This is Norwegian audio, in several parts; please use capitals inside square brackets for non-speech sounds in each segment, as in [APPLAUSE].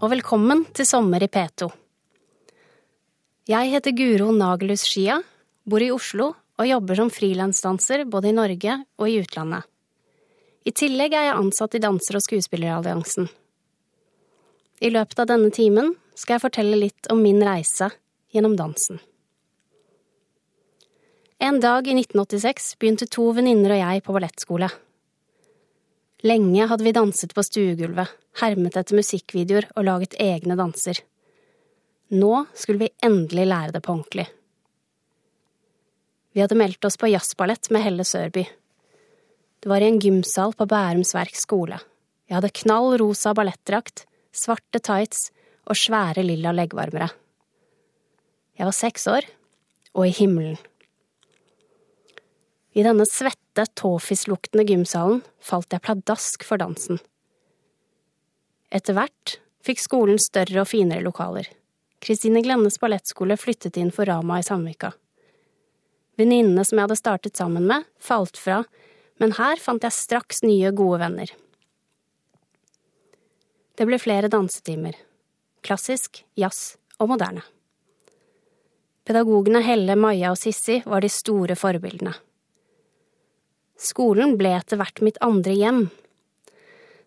Og velkommen til Sommer i P2. Jeg heter Guro Nagelhus Skia, bor i Oslo og jobber som frilansdanser både i Norge og i utlandet. I tillegg er jeg ansatt i Danser- og skuespilleralliansen. I løpet av denne timen skal jeg fortelle litt om min reise gjennom dansen. En dag i 1986 begynte to venninner og jeg på ballettskole. Lenge hadde vi danset på stuegulvet, hermet etter musikkvideoer og laget egne danser. Nå skulle vi endelig lære det på ordentlig. Vi hadde meldt oss på jazzballett med Helle Sørby. Det var i en gymsal på Bærums Verk skole. Jeg hadde knall rosa ballettdrakt, svarte tights og svære lilla leggvarmere. Jeg var seks år, og i himmelen. I denne svette, tåfisluktende gymsalen falt jeg pladask for dansen. Etter hvert fikk skolen større og finere lokaler. Kristine Glennes ballettskole flyttet inn for Rama i Sandvika. Venninnene som jeg hadde startet sammen med, falt fra, men her fant jeg straks nye, gode venner. Det ble flere dansetimer. Klassisk, jazz og moderne. Pedagogene Helle, Maja og Sissi var de store forbildene. Skolen ble etter hvert mitt andre hjem.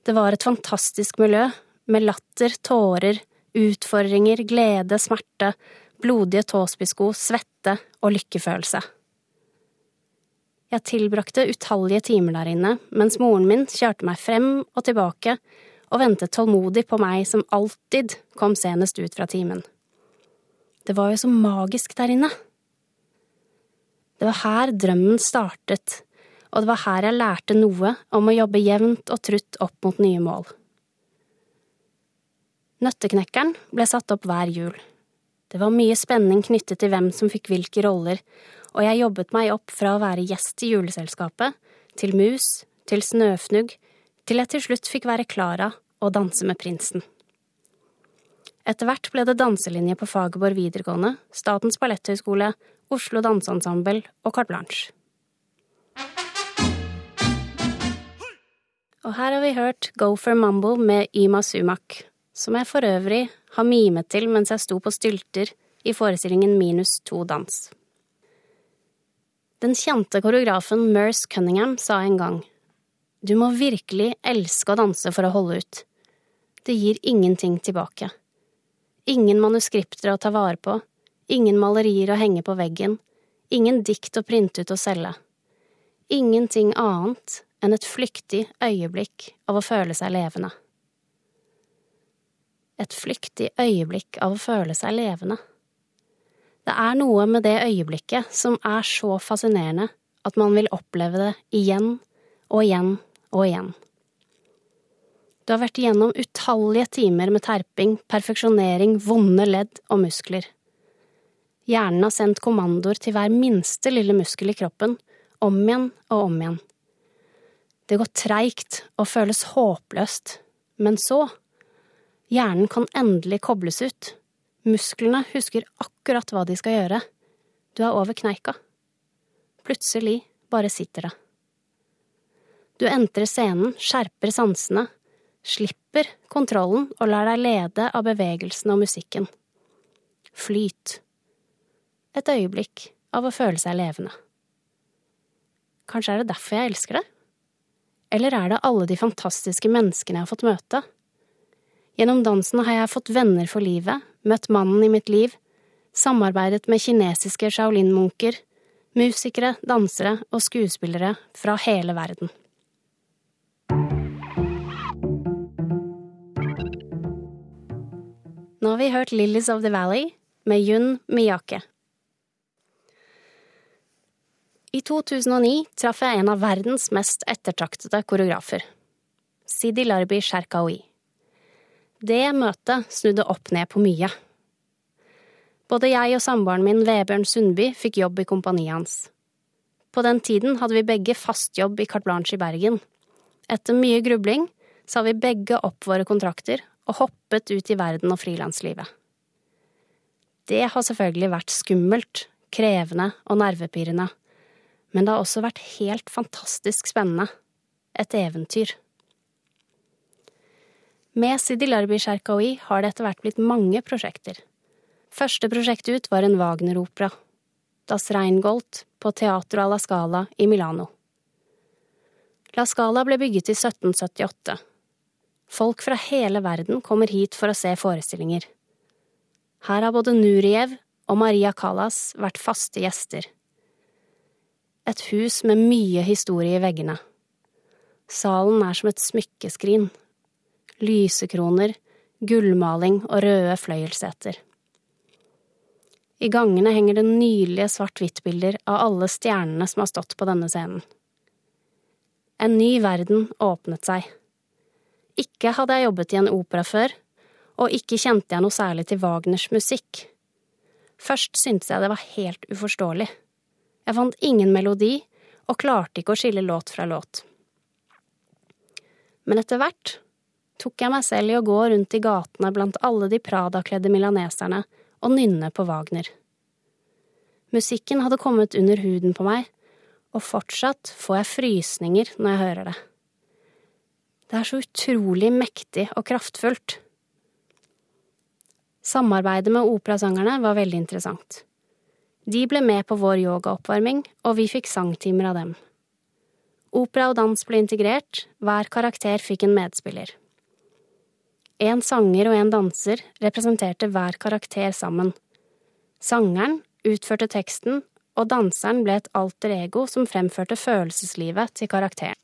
Det var et fantastisk miljø, med latter, tårer, utfordringer, glede, smerte, blodige tåspissko, svette og lykkefølelse. Jeg tilbrakte utallige timer der inne, mens moren min kjørte meg frem og tilbake og ventet tålmodig på meg som alltid kom senest ut fra timen. Det var jo så magisk der inne. Det var her drømmen startet, og det var her jeg lærte noe om å jobbe jevnt og trutt opp mot nye mål. Nøtteknekkeren ble satt opp hver jul. Det var mye spenning knyttet til hvem som fikk hvilke roller, og jeg jobbet meg opp fra å være gjest i juleselskapet, til mus, til snøfnugg, til jeg til slutt fikk være Klara og danse med prinsen. Etter hvert ble det danselinje på Fagerborg videregående, Statens balletthøgskole, Oslo Danseensemble og Carte Blanche. Og her har vi hørt Gopher Mambo med Yma Sumak, som jeg for øvrig har mimet til mens jeg sto på stylter i forestillingen Minus to dans. Den kjente koreografen Merce Cunningham sa en gang du må virkelig elske å danse for å holde ut. Det gir ingenting tilbake. Ingen manuskripter å ta vare på, ingen malerier å henge på veggen, ingen dikt å printe ut og selge. Ingenting annet enn et flyktig øyeblikk av å føle seg levende. Et flyktig øyeblikk av å føle seg levende. Det er noe med det øyeblikket som er så fascinerende at man vil oppleve det igjen og igjen og igjen. Du har vært igjennom utallige timer med terping, perfeksjonering, vonde ledd og muskler. Hjernen har sendt kommandoer til hver minste lille muskel i kroppen, om igjen og om igjen. Det går treigt og føles håpløst, men så… Hjernen kan endelig kobles ut. Musklene husker akkurat hva de skal gjøre. Du er over kneika. Plutselig bare sitter det. Du entrer scenen, skjerper sansene, slipper kontrollen og lar deg lede av bevegelsene og musikken. Flyt. Et øyeblikk av å føle seg levende. Kanskje er det derfor jeg elsker det? Eller er det alle de fantastiske menneskene jeg har fått møte? Gjennom dansen har jeg fått venner for livet, møtt mannen i mitt liv, samarbeidet med kinesiske shaolin-munker, musikere, dansere og skuespillere fra hele verden. Nå har vi hørt Lilies of the Valley med Yun Miyake. I 2009 traff jeg en av verdens mest ettertraktede koreografer, Sidi Larbi Sherkawi. Det møtet snudde opp ned på mye. Både jeg og samboeren min Vebjørn Sundby fikk jobb i kompaniet hans. På den tiden hadde vi begge fast jobb i Carte Blanche i Bergen. Etter mye grubling sa vi begge opp våre kontrakter og hoppet ut i verden og frilanslivet. Det har selvfølgelig vært skummelt, krevende og nervepirrende, men det har også vært helt fantastisk spennende. Et eventyr. Med Sidi Larbi Cherkaoui har det etter hvert blitt mange prosjekter. Første prosjekt ut var en Wagner-opera, Das Reingold på Teatro alla Scala i Milano. La Scala ble bygget i 1778. Folk fra hele verden kommer hit for å se forestillinger. Her har både Nuriev og Maria Callas vært faste gjester. Et hus med mye historie i veggene. Salen er som et smykkeskrin. Lysekroner, gullmaling og røde fløyelsseter. I gangene henger det nydelige svart-hvitt-bilder av alle stjernene som har stått på denne scenen. En ny verden åpnet seg. Ikke hadde jeg jobbet i en opera før, og ikke kjente jeg noe særlig til Wagners musikk. Først syntes jeg det var helt uforståelig. Jeg fant ingen melodi, og klarte ikke å skille låt fra låt. Men etter hvert tok jeg meg selv i å gå rundt i gatene blant alle de Prada-kledde milaneserne og nynne på Wagner. Musikken hadde kommet under huden på meg, og fortsatt får jeg frysninger når jeg hører det. Det er så utrolig mektig og kraftfullt. Samarbeidet med operasangerne var veldig interessant. De ble med på vår yogaoppvarming, og vi fikk sangtimer av dem. Opera og dans ble integrert, hver karakter fikk en medspiller. En sanger og en danser representerte hver karakter sammen. Sangeren utførte teksten, og danseren ble et alter ego som fremførte følelseslivet til karakteren.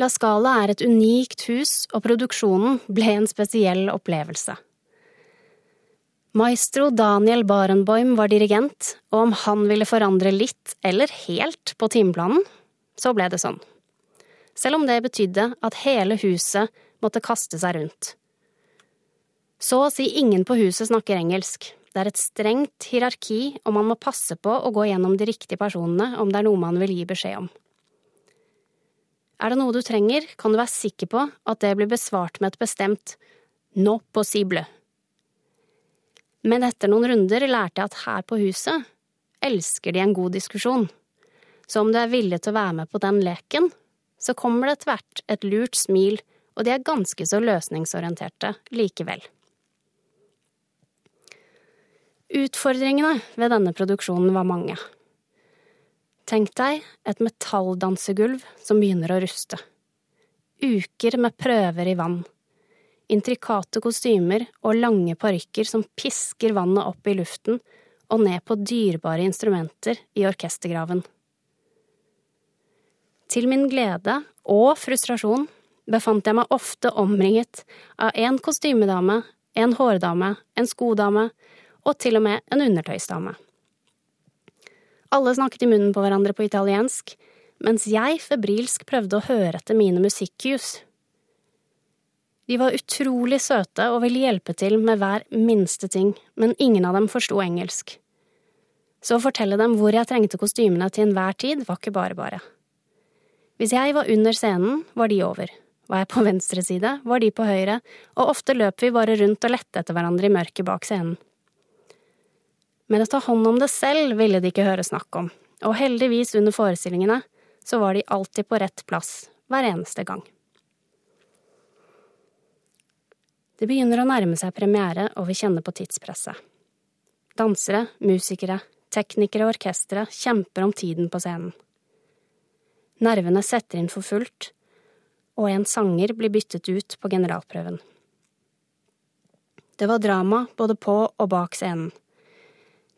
La Scala er et unikt hus, og produksjonen ble en spesiell opplevelse. Maestro Daniel Barenboim var dirigent, og om han ville forandre litt, eller helt, på timeplanen, så ble det sånn. Selv om det betydde at hele huset måtte kaste seg rundt. Så å si ingen på huset snakker engelsk. Det er et strengt hierarki, og man må passe på å gå gjennom de riktige personene om det er noe man vil gi beskjed om. Er det noe du trenger, kan du være sikker på at det blir besvart med et bestemt no possible. Men etter noen runder lærte jeg at her på huset elsker de en god diskusjon. Så om du er villig til å være med på den leken, så kommer det tvert et lurt smil og de er ganske så løsningsorienterte likevel. Utfordringene ved denne produksjonen var mange. Tenk deg et metalldansegulv som begynner å ruste. Uker med prøver i vann. Intrikate kostymer og lange parykker som pisker vannet opp i luften og ned på dyrebare instrumenter i orkestergraven. Til min glede og frustrasjon befant jeg meg ofte omringet av en kostymedame, en hårdame, en skodame og til og med en undertøysdame. Alle snakket i munnen på hverandre på italiensk, mens jeg febrilsk prøvde å høre etter mine musikkjus. De var utrolig søte og ville hjelpe til med hver minste ting, men ingen av dem forsto engelsk. Så å fortelle dem hvor jeg trengte kostymene til enhver tid, var ikke bare bare. Hvis jeg var under scenen, var de over. Var jeg på [LAUGHS] venstre side, var de på høyre, og ofte løp vi bare rundt og lette etter hverandre i mørket bak scenen. Men å ta hånd om det selv ville de ikke høre snakk om, og heldigvis under forestillingene så var de alltid på rett plass hver eneste gang. Det begynner å nærme seg premiere, og vi kjenner på tidspresset. Dansere, musikere, teknikere og orkestre kjemper om tiden på scenen. Nervene setter inn for fullt, og en sanger blir byttet ut på generalprøven. Det var drama både på og bak scenen.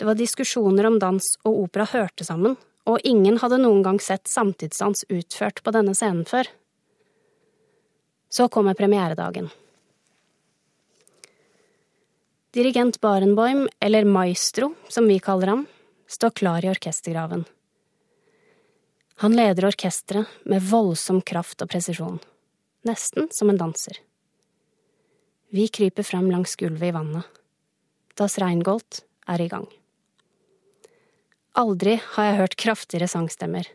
Det var diskusjoner om dans og opera hørte sammen, og ingen hadde noen gang sett samtidsdans utført på denne scenen før. Så kommer premieredagen. Dirigent Barenboim, eller Maestro, som vi kaller ham, står klar i orkestergraven. Han leder orkesteret med voldsom kraft og presisjon, nesten som en danser. Vi kryper frem langs gulvet i vannet. Das Reingold er i gang. Aldri har jeg hørt kraftigere sangstemmer.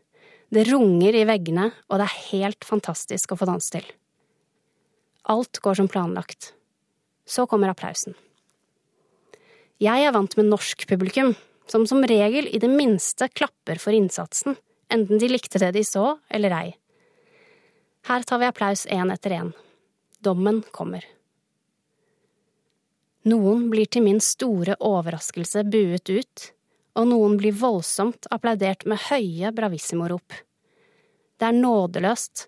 Det runger i veggene, og det er helt fantastisk å få danse til. Alt går som planlagt. Så kommer applausen. Jeg er vant med norsk publikum, som som regel i det minste klapper for innsatsen enten de likte det de så eller ei. Her tar vi applaus én etter én. Dommen kommer. Noen blir til min store overraskelse buet ut, og noen blir voldsomt applaudert med høye bravissimo-rop. Det er nådeløst,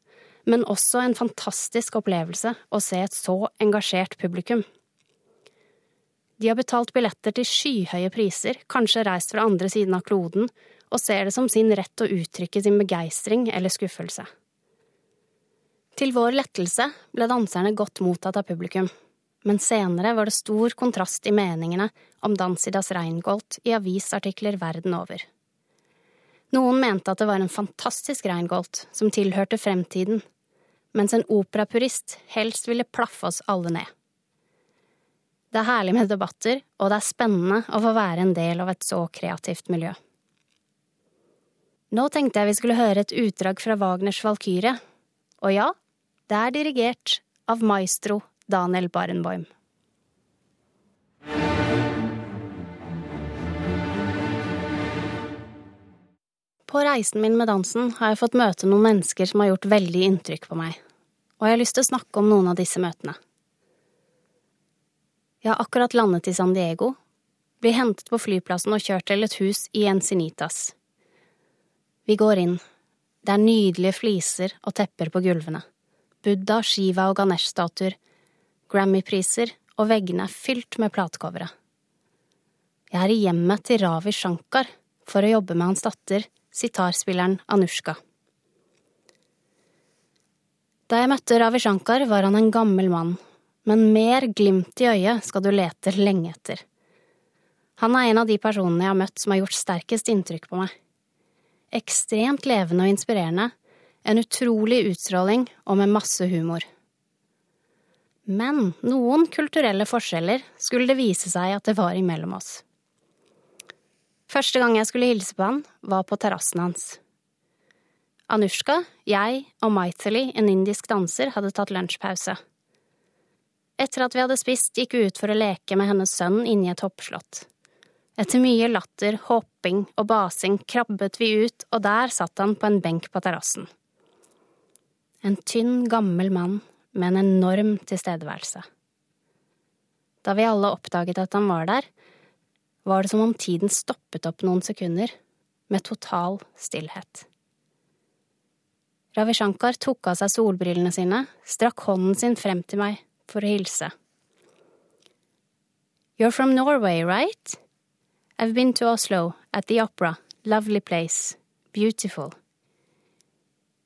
men også en fantastisk opplevelse å se et så engasjert publikum. De har betalt billetter til skyhøye priser, kanskje reist fra andre siden av kloden, og ser det som sin rett å uttrykke sin begeistring eller skuffelse. Til vår lettelse ble danserne godt mottatt av publikum, men senere var det stor kontrast i meningene om Dansidas Reingolt i avisartikler verden over. Noen mente at det var en fantastisk Reingolt som tilhørte fremtiden, mens en operapurist helst ville plaffe oss alle ned. Det er herlig med debatter, og det er spennende å få være en del av et så kreativt miljø. Nå tenkte jeg vi skulle høre et utdrag fra Wagners Valkyrie. Og ja, det er dirigert av maestro Daniel Barenboim. På reisen min med dansen har jeg fått møte noen mennesker som har gjort veldig inntrykk på meg, og jeg har lyst til å snakke om noen av disse møtene. Jeg har akkurat landet i San Diego, blir hentet på flyplassen og kjørt til et hus i Encinitas. Vi går inn. Det er nydelige fliser og tepper på gulvene. Buddha, Shiva og Ganesh-statuer. Grammy-priser, og veggene er fylt med platecovere. Jeg er i hjemmet til Ravi Shankar for å jobbe med hans datter, sitarspilleren Anushka. Da jeg møtte Ravi Shankar, var han en gammel mann, men mer glimt i øyet skal du lete lenge etter. Han er en av de personene jeg har møtt som har gjort sterkest inntrykk på meg ekstremt levende og inspirerende, en utrolig utstråling og med masse humor. Men noen kulturelle forskjeller skulle det vise seg at det var imellom oss. Første gang jeg skulle hilse på han, var på terrassen hans. Anushka, jeg og Maithili, en indisk danser, hadde tatt lunsjpause. Etter at vi hadde spist, gikk vi ut for å leke med hennes sønn inni et hoppslott. Etter mye latter, hopping og basing krabbet vi ut, og der satt han på en benk på terrassen. En tynn, gammel mann med en enorm tilstedeværelse. Da vi alle oppdaget at han var der, var det som om tiden stoppet opp noen sekunder, med total stillhet. Ravi Shankar tok av seg solbrillene sine, strakk hånden sin frem til meg for å hilse. You're from Norway, right? I've been to Oslo, at the opera, lovely place, beautiful.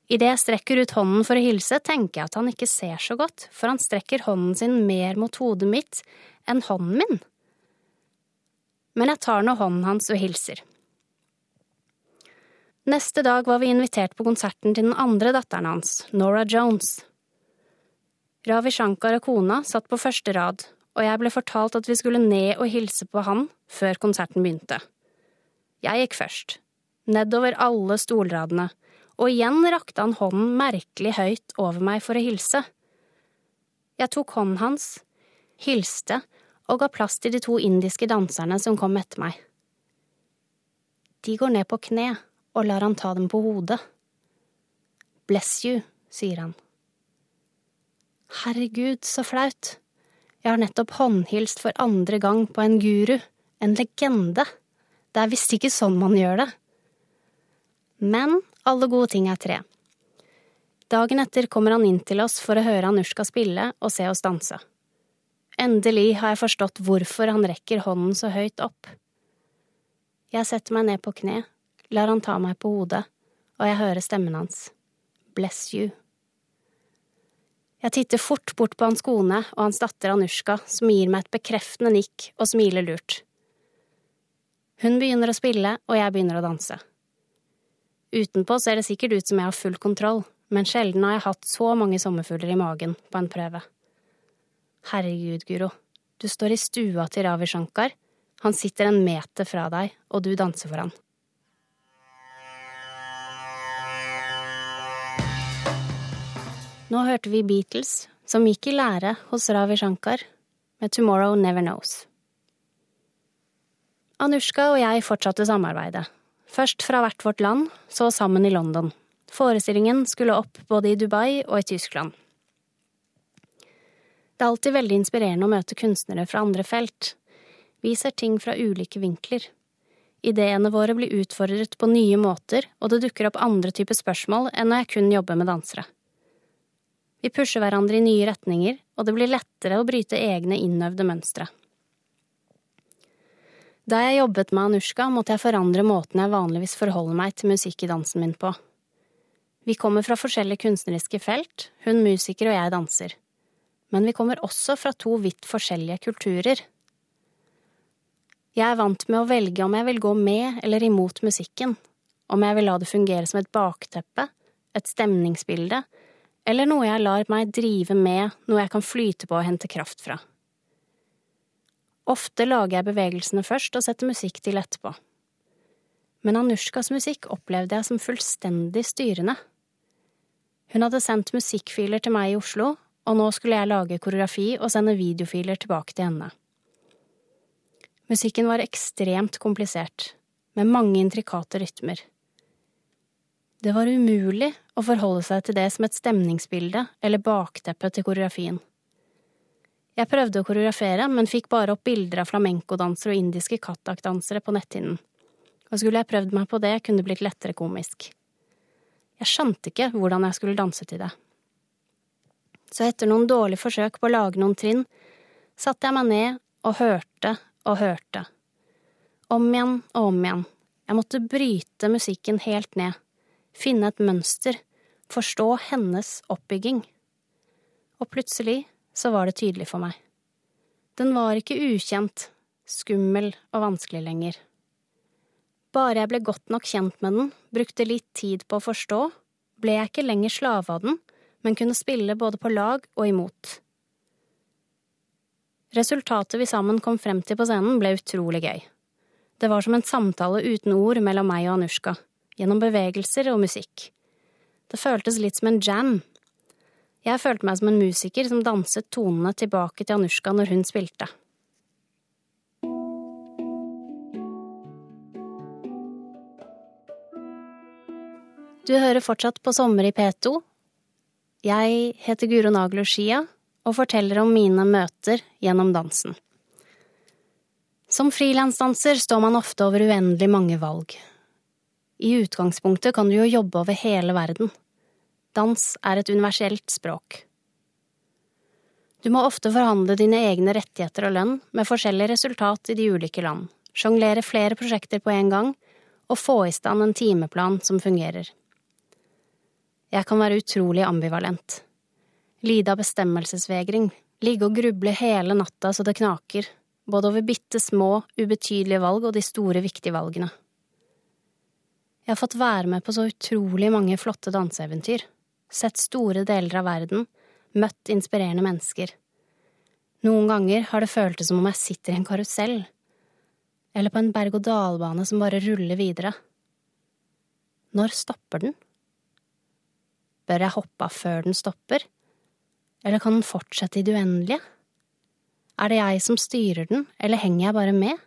Idet jeg strekker ut hånden for å hilse, tenker jeg at han ikke ser så godt, for han strekker hånden sin mer mot hodet mitt enn hånden min. Men jeg tar nå hånden hans og hilser. Neste dag var vi invitert på konserten til den andre datteren hans, Nora Jones. Ravi Shankar og kona satt på første rad, og jeg ble fortalt at vi skulle ned og hilse på han før konserten begynte. Jeg gikk først, nedover alle stolradene, og igjen rakte han hånden merkelig høyt over meg for å hilse. Jeg tok hånden hans, hilste og ga plass til de to indiske danserne som kom etter meg. De går ned på kne og lar han ta dem på hodet. Bless you, sier han. Herregud, så flaut. Jeg har nettopp håndhilst for andre gang på en guru, en legende. Det er visst ikke sånn man gjør det. Men alle gode ting er tre. Dagen etter kommer han inn til oss for å høre Anushka spille og se oss danse. Endelig har jeg forstått hvorfor han rekker hånden så høyt opp. Jeg setter meg ned på kne, lar han ta meg på hodet, og jeg hører stemmen hans. Bless you. Jeg titter fort bort på hans kone og hans datter Anushka, som gir meg et bekreftende nikk og smiler lurt. Hun begynner å spille, og jeg begynner å danse. Utenpå ser det sikkert ut som jeg har full kontroll, men sjelden har jeg hatt så mange sommerfugler i magen på en prøve. Herregud, Guro, du står i stua til Ravi Shankar, han sitter en meter fra deg, og du danser for han. Nå hørte vi Beatles, som gikk i lære hos Ravi Shankar, med Tomorrow Never Knows. Anushka og jeg fortsatte samarbeidet. Først fra hvert vårt land, så sammen i London. Forestillingen skulle opp både i Dubai og i Tyskland. Det er alltid veldig inspirerende å møte kunstnere fra andre felt. Vi ser ting fra ulike vinkler. Ideene våre blir utfordret på nye måter, og det dukker opp andre typer spørsmål enn når jeg kun jobber med dansere. Vi pusher hverandre i nye retninger, og det blir lettere å bryte egne innøvde mønstre. Da jeg jobbet med Anushka, måtte jeg forandre måten jeg vanligvis forholder meg til musikk i dansen min på. Vi kommer fra forskjellige kunstneriske felt, hun musiker og jeg danser men vi kommer også fra to vidt forskjellige kulturer. Jeg er vant med å velge om jeg vil gå med eller imot musikken, om jeg vil la det fungere som et bakteppe, et stemningsbilde, eller noe jeg lar meg drive med, noe jeg kan flyte på og hente kraft fra. Ofte lager jeg bevegelsene først og setter musikk til etterpå. Men Anushkas musikk opplevde jeg som fullstendig styrende. Hun hadde sendt musikkfiler til meg i Oslo, og nå skulle jeg lage koreografi og sende videofiler tilbake til henne. Musikken var ekstremt komplisert, med mange intrikate rytmer. Det var umulig å forholde seg til det som et stemningsbilde eller bakteppe til koreografien. Jeg prøvde å koreografere, men fikk bare opp bilder av flamencodansere og indiske kattak-dansere på netthinnen, og skulle jeg prøvd meg på det, kunne det blitt lettere komisk. Jeg skjønte ikke hvordan jeg skulle danse til det så etter noen dårlige forsøk på å lage noen trinn, satte jeg meg ned og hørte og hørte. Om igjen og om igjen. Jeg måtte bryte musikken helt ned, finne et mønster, forstå hennes oppbygging. Og plutselig så var det tydelig for meg. Den var ikke ukjent, skummel og vanskelig lenger. Bare jeg ble godt nok kjent med den, brukte litt tid på å forstå, ble jeg ikke lenger slave av den, men kunne spille både på lag og imot. Resultatet vi sammen kom frem til på scenen, ble utrolig gøy. Det var som en samtale uten ord mellom meg og Anushka, gjennom bevegelser og musikk. Det føltes litt som en jam. Jeg følte meg som en musiker som danset tonene tilbake til Anushka når hun spilte. Du hører fortsatt på Sommer i P2, jeg heter Guro Naglo Skia og forteller om mine møter gjennom dansen. Som frilansdanser står man ofte over uendelig mange valg. I utgangspunktet kan du jo jobbe over hele verden. Dans er et universelt språk. Du må ofte forhandle dine egne rettigheter og lønn med forskjellig resultat i de ulike land, sjonglere flere prosjekter på en gang og få i stand en timeplan som fungerer. Jeg kan være utrolig ambivalent. Lide av bestemmelsesvegring, ligge og gruble hele natta så det knaker, både over bitte små, ubetydelige valg og de store, viktige valgene. Jeg har fått være med på så utrolig mange flotte danseeventyr, sett store deler av verden, møtt inspirerende mennesker. Noen ganger har det føltes som om jeg sitter i en karusell, eller på en berg-og-dal-bane som bare ruller videre. Når stopper den? Bør jeg hoppe av før den stopper? Eller kan den fortsette i det uendelige? Er det jeg som styrer den, eller henger jeg bare med?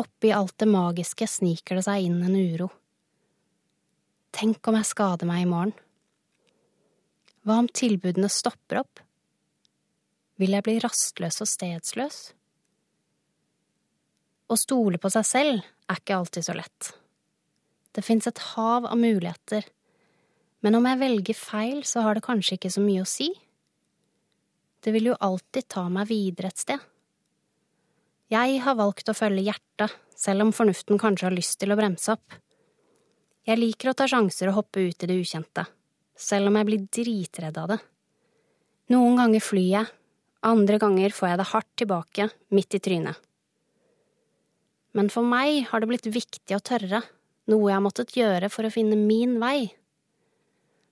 Oppi alt det magiske sniker det seg inn en uro. Tenk om jeg skader meg i morgen? Hva om tilbudene stopper opp? Vil jeg bli rastløs og stedsløs? Å stole på seg selv er ikke alltid så lett. Det fins et hav av muligheter men om jeg velger feil, så har det kanskje ikke så mye å si. Det vil jo alltid ta meg videre et sted. Jeg har valgt å følge hjertet, selv om fornuften kanskje har lyst til å bremse opp. Jeg liker å ta sjanser og hoppe ut i det ukjente, selv om jeg blir dritredd av det. Noen ganger flyr jeg, andre ganger får jeg det hardt tilbake, midt i trynet. Men for meg har det blitt viktig å tørre, noe jeg har måttet gjøre for å finne min vei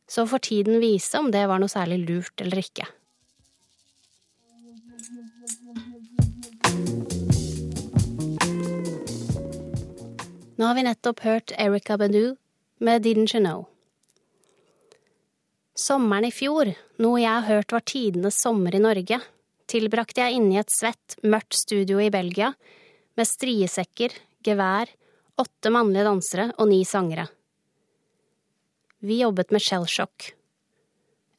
så får tiden vise om det var noe særlig lurt eller ikke. Nå har vi nettopp hørt Erica Badu med Didn't You Know. Sommeren i fjor, noe jeg har hørt var tidenes sommer i Norge, tilbrakte jeg inne i et svett, mørkt studio i Belgia med striesekker, gevær, åtte mannlige dansere og ni sangere. Vi jobbet med shellshock.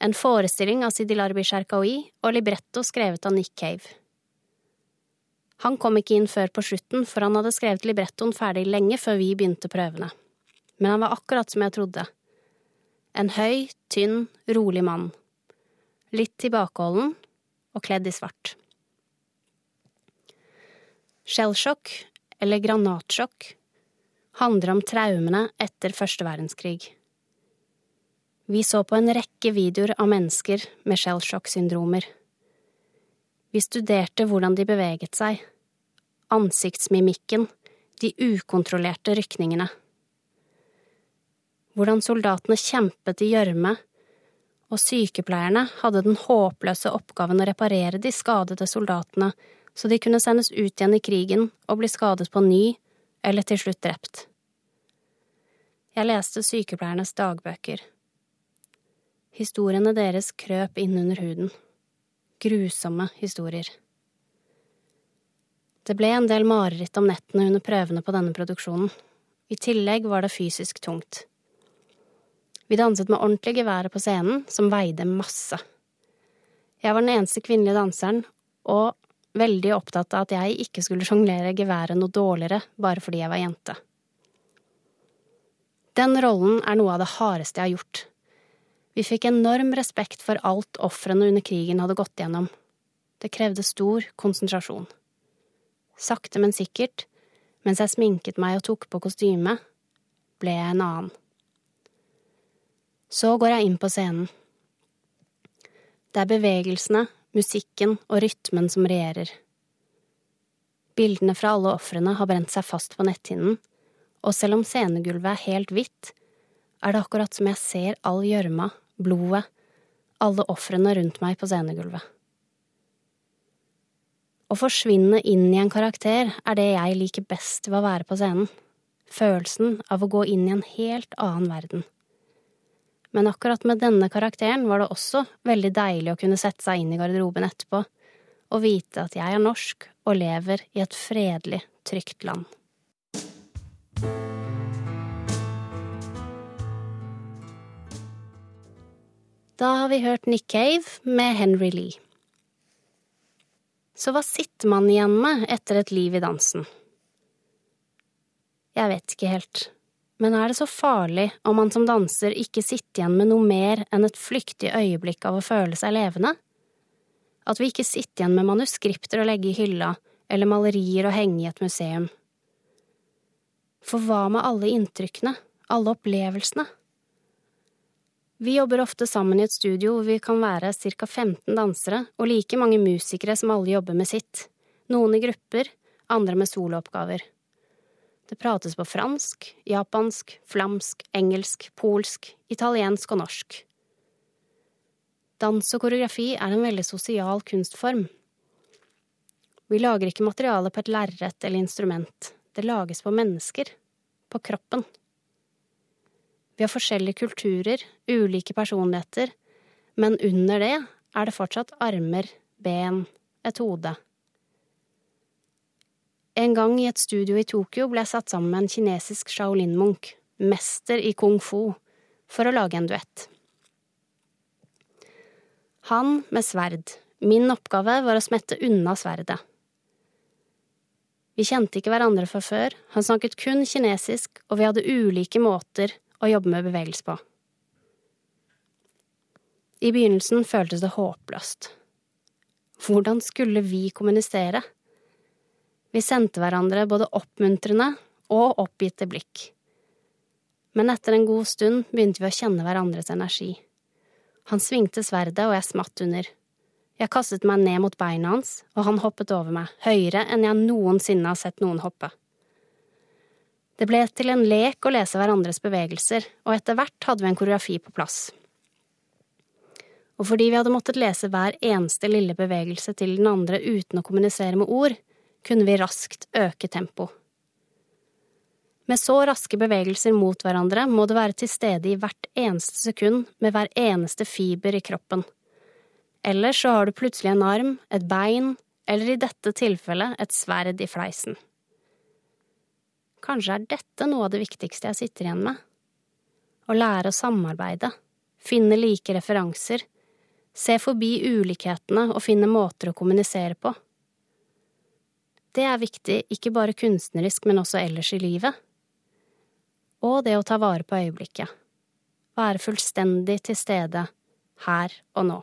En forestilling av Sidi Larbi Sherkawi og libretto skrevet av Nick Cave. Han kom ikke inn før på slutten, for han hadde skrevet librettoen ferdig lenge før vi begynte prøvene. Men han var akkurat som jeg trodde. En høy, tynn, rolig mann. Litt tilbakeholden og kledd i svart. Shellshock, eller granatsjokk, handler om traumene etter første verdenskrig. Vi så på en rekke videoer av mennesker med shellshock-syndromer. Vi studerte hvordan de beveget seg, ansiktsmimikken, de ukontrollerte rykningene. Hvordan soldatene kjempet i gjørme, og sykepleierne hadde den håpløse oppgaven å reparere de skadede soldatene så de kunne sendes ut igjen i krigen og bli skadet på ny eller til slutt drept. Jeg leste sykepleiernes dagbøker. Historiene deres krøp inn under huden. Grusomme historier. Det ble en del mareritt om nettene under prøvene på denne produksjonen. I tillegg var det fysisk tungt. Vi danset med ordentlig geværet på scenen, som veide masse. Jeg var den eneste kvinnelige danseren, og veldig opptatt av at jeg ikke skulle sjonglere geværet noe dårligere bare fordi jeg var jente. Den rollen er noe av det hardeste jeg har gjort, vi fikk enorm respekt for alt ofrene under krigen hadde gått gjennom. Det krevde stor konsentrasjon. Sakte, men sikkert, mens jeg sminket meg og tok på kostyme, ble jeg en annen. Så går jeg inn på scenen. Det er bevegelsene, musikken og rytmen som regjerer. Bildene fra alle ofrene har brent seg fast på netthinnen, og selv om scenegulvet er helt hvitt, er det akkurat som jeg ser all gjørma blodet, alle ofrene rundt meg på scenegulvet. Å forsvinne inn i en karakter er det jeg liker best ved å være på scenen, følelsen av å gå inn i en helt annen verden. Men akkurat med denne karakteren var det også veldig deilig å kunne sette seg inn i garderoben etterpå og vite at jeg er norsk og lever i et fredelig, trygt land. Da har vi hørt Nick Cave med Henry Lee. Så hva sitter man igjen med etter et liv i dansen? Jeg vet ikke helt, men er det så farlig om man som danser ikke sitter igjen med noe mer enn et flyktig øyeblikk av å føle seg levende? At vi ikke sitter igjen med manuskripter å legge i hylla eller malerier å henge i et museum? For hva med alle inntrykkene, alle opplevelsene? Vi jobber ofte sammen i et studio hvor vi kan være ca 15 dansere og like mange musikere som alle jobber med sitt, noen i grupper, andre med solooppgaver. Det prates på fransk, japansk, flamsk, engelsk, polsk, italiensk og norsk. Dans og koreografi er en veldig sosial kunstform. Vi lager ikke materiale på et lerret eller instrument, det lages på mennesker, på kroppen. Vi har forskjellige kulturer, ulike personligheter, men under det er det fortsatt armer, ben, et hode. En gang i et studio i Tokyo ble jeg satt sammen med en kinesisk Shaolin-munk, mester i kung fu, for å lage en duett. Han med sverd, min oppgave var å smette unna sverdet. Vi kjente ikke hverandre fra før, han snakket kun kinesisk, og vi hadde ulike måter å jobbe med bevegelse på. I begynnelsen føltes det håpløst. Hvordan skulle vi kommunisere? Vi sendte hverandre både oppmuntrende og oppgitte blikk. Men etter en god stund begynte vi å kjenne hverandres energi. Han svingte sverdet, og jeg smatt under. Jeg kastet meg ned mot beina hans, og han hoppet over meg, høyere enn jeg noensinne har sett noen hoppe. Det ble til en lek å lese hverandres bevegelser, og etter hvert hadde vi en koreografi på plass. Og fordi vi hadde måttet lese hver eneste lille bevegelse til den andre uten å kommunisere med ord, kunne vi raskt øke tempo. Med så raske bevegelser mot hverandre må du være til stede i hvert eneste sekund med hver eneste fiber i kroppen. Ellers så har du plutselig en arm, et bein, eller i dette tilfellet et sverd i fleisen. Kanskje er dette noe av det viktigste jeg sitter igjen med? Å lære å samarbeide, finne like referanser, se forbi ulikhetene og finne måter å kommunisere på. Det er viktig ikke bare kunstnerisk, men også ellers i livet. Og det å ta vare på øyeblikket. Være fullstendig til stede her og nå.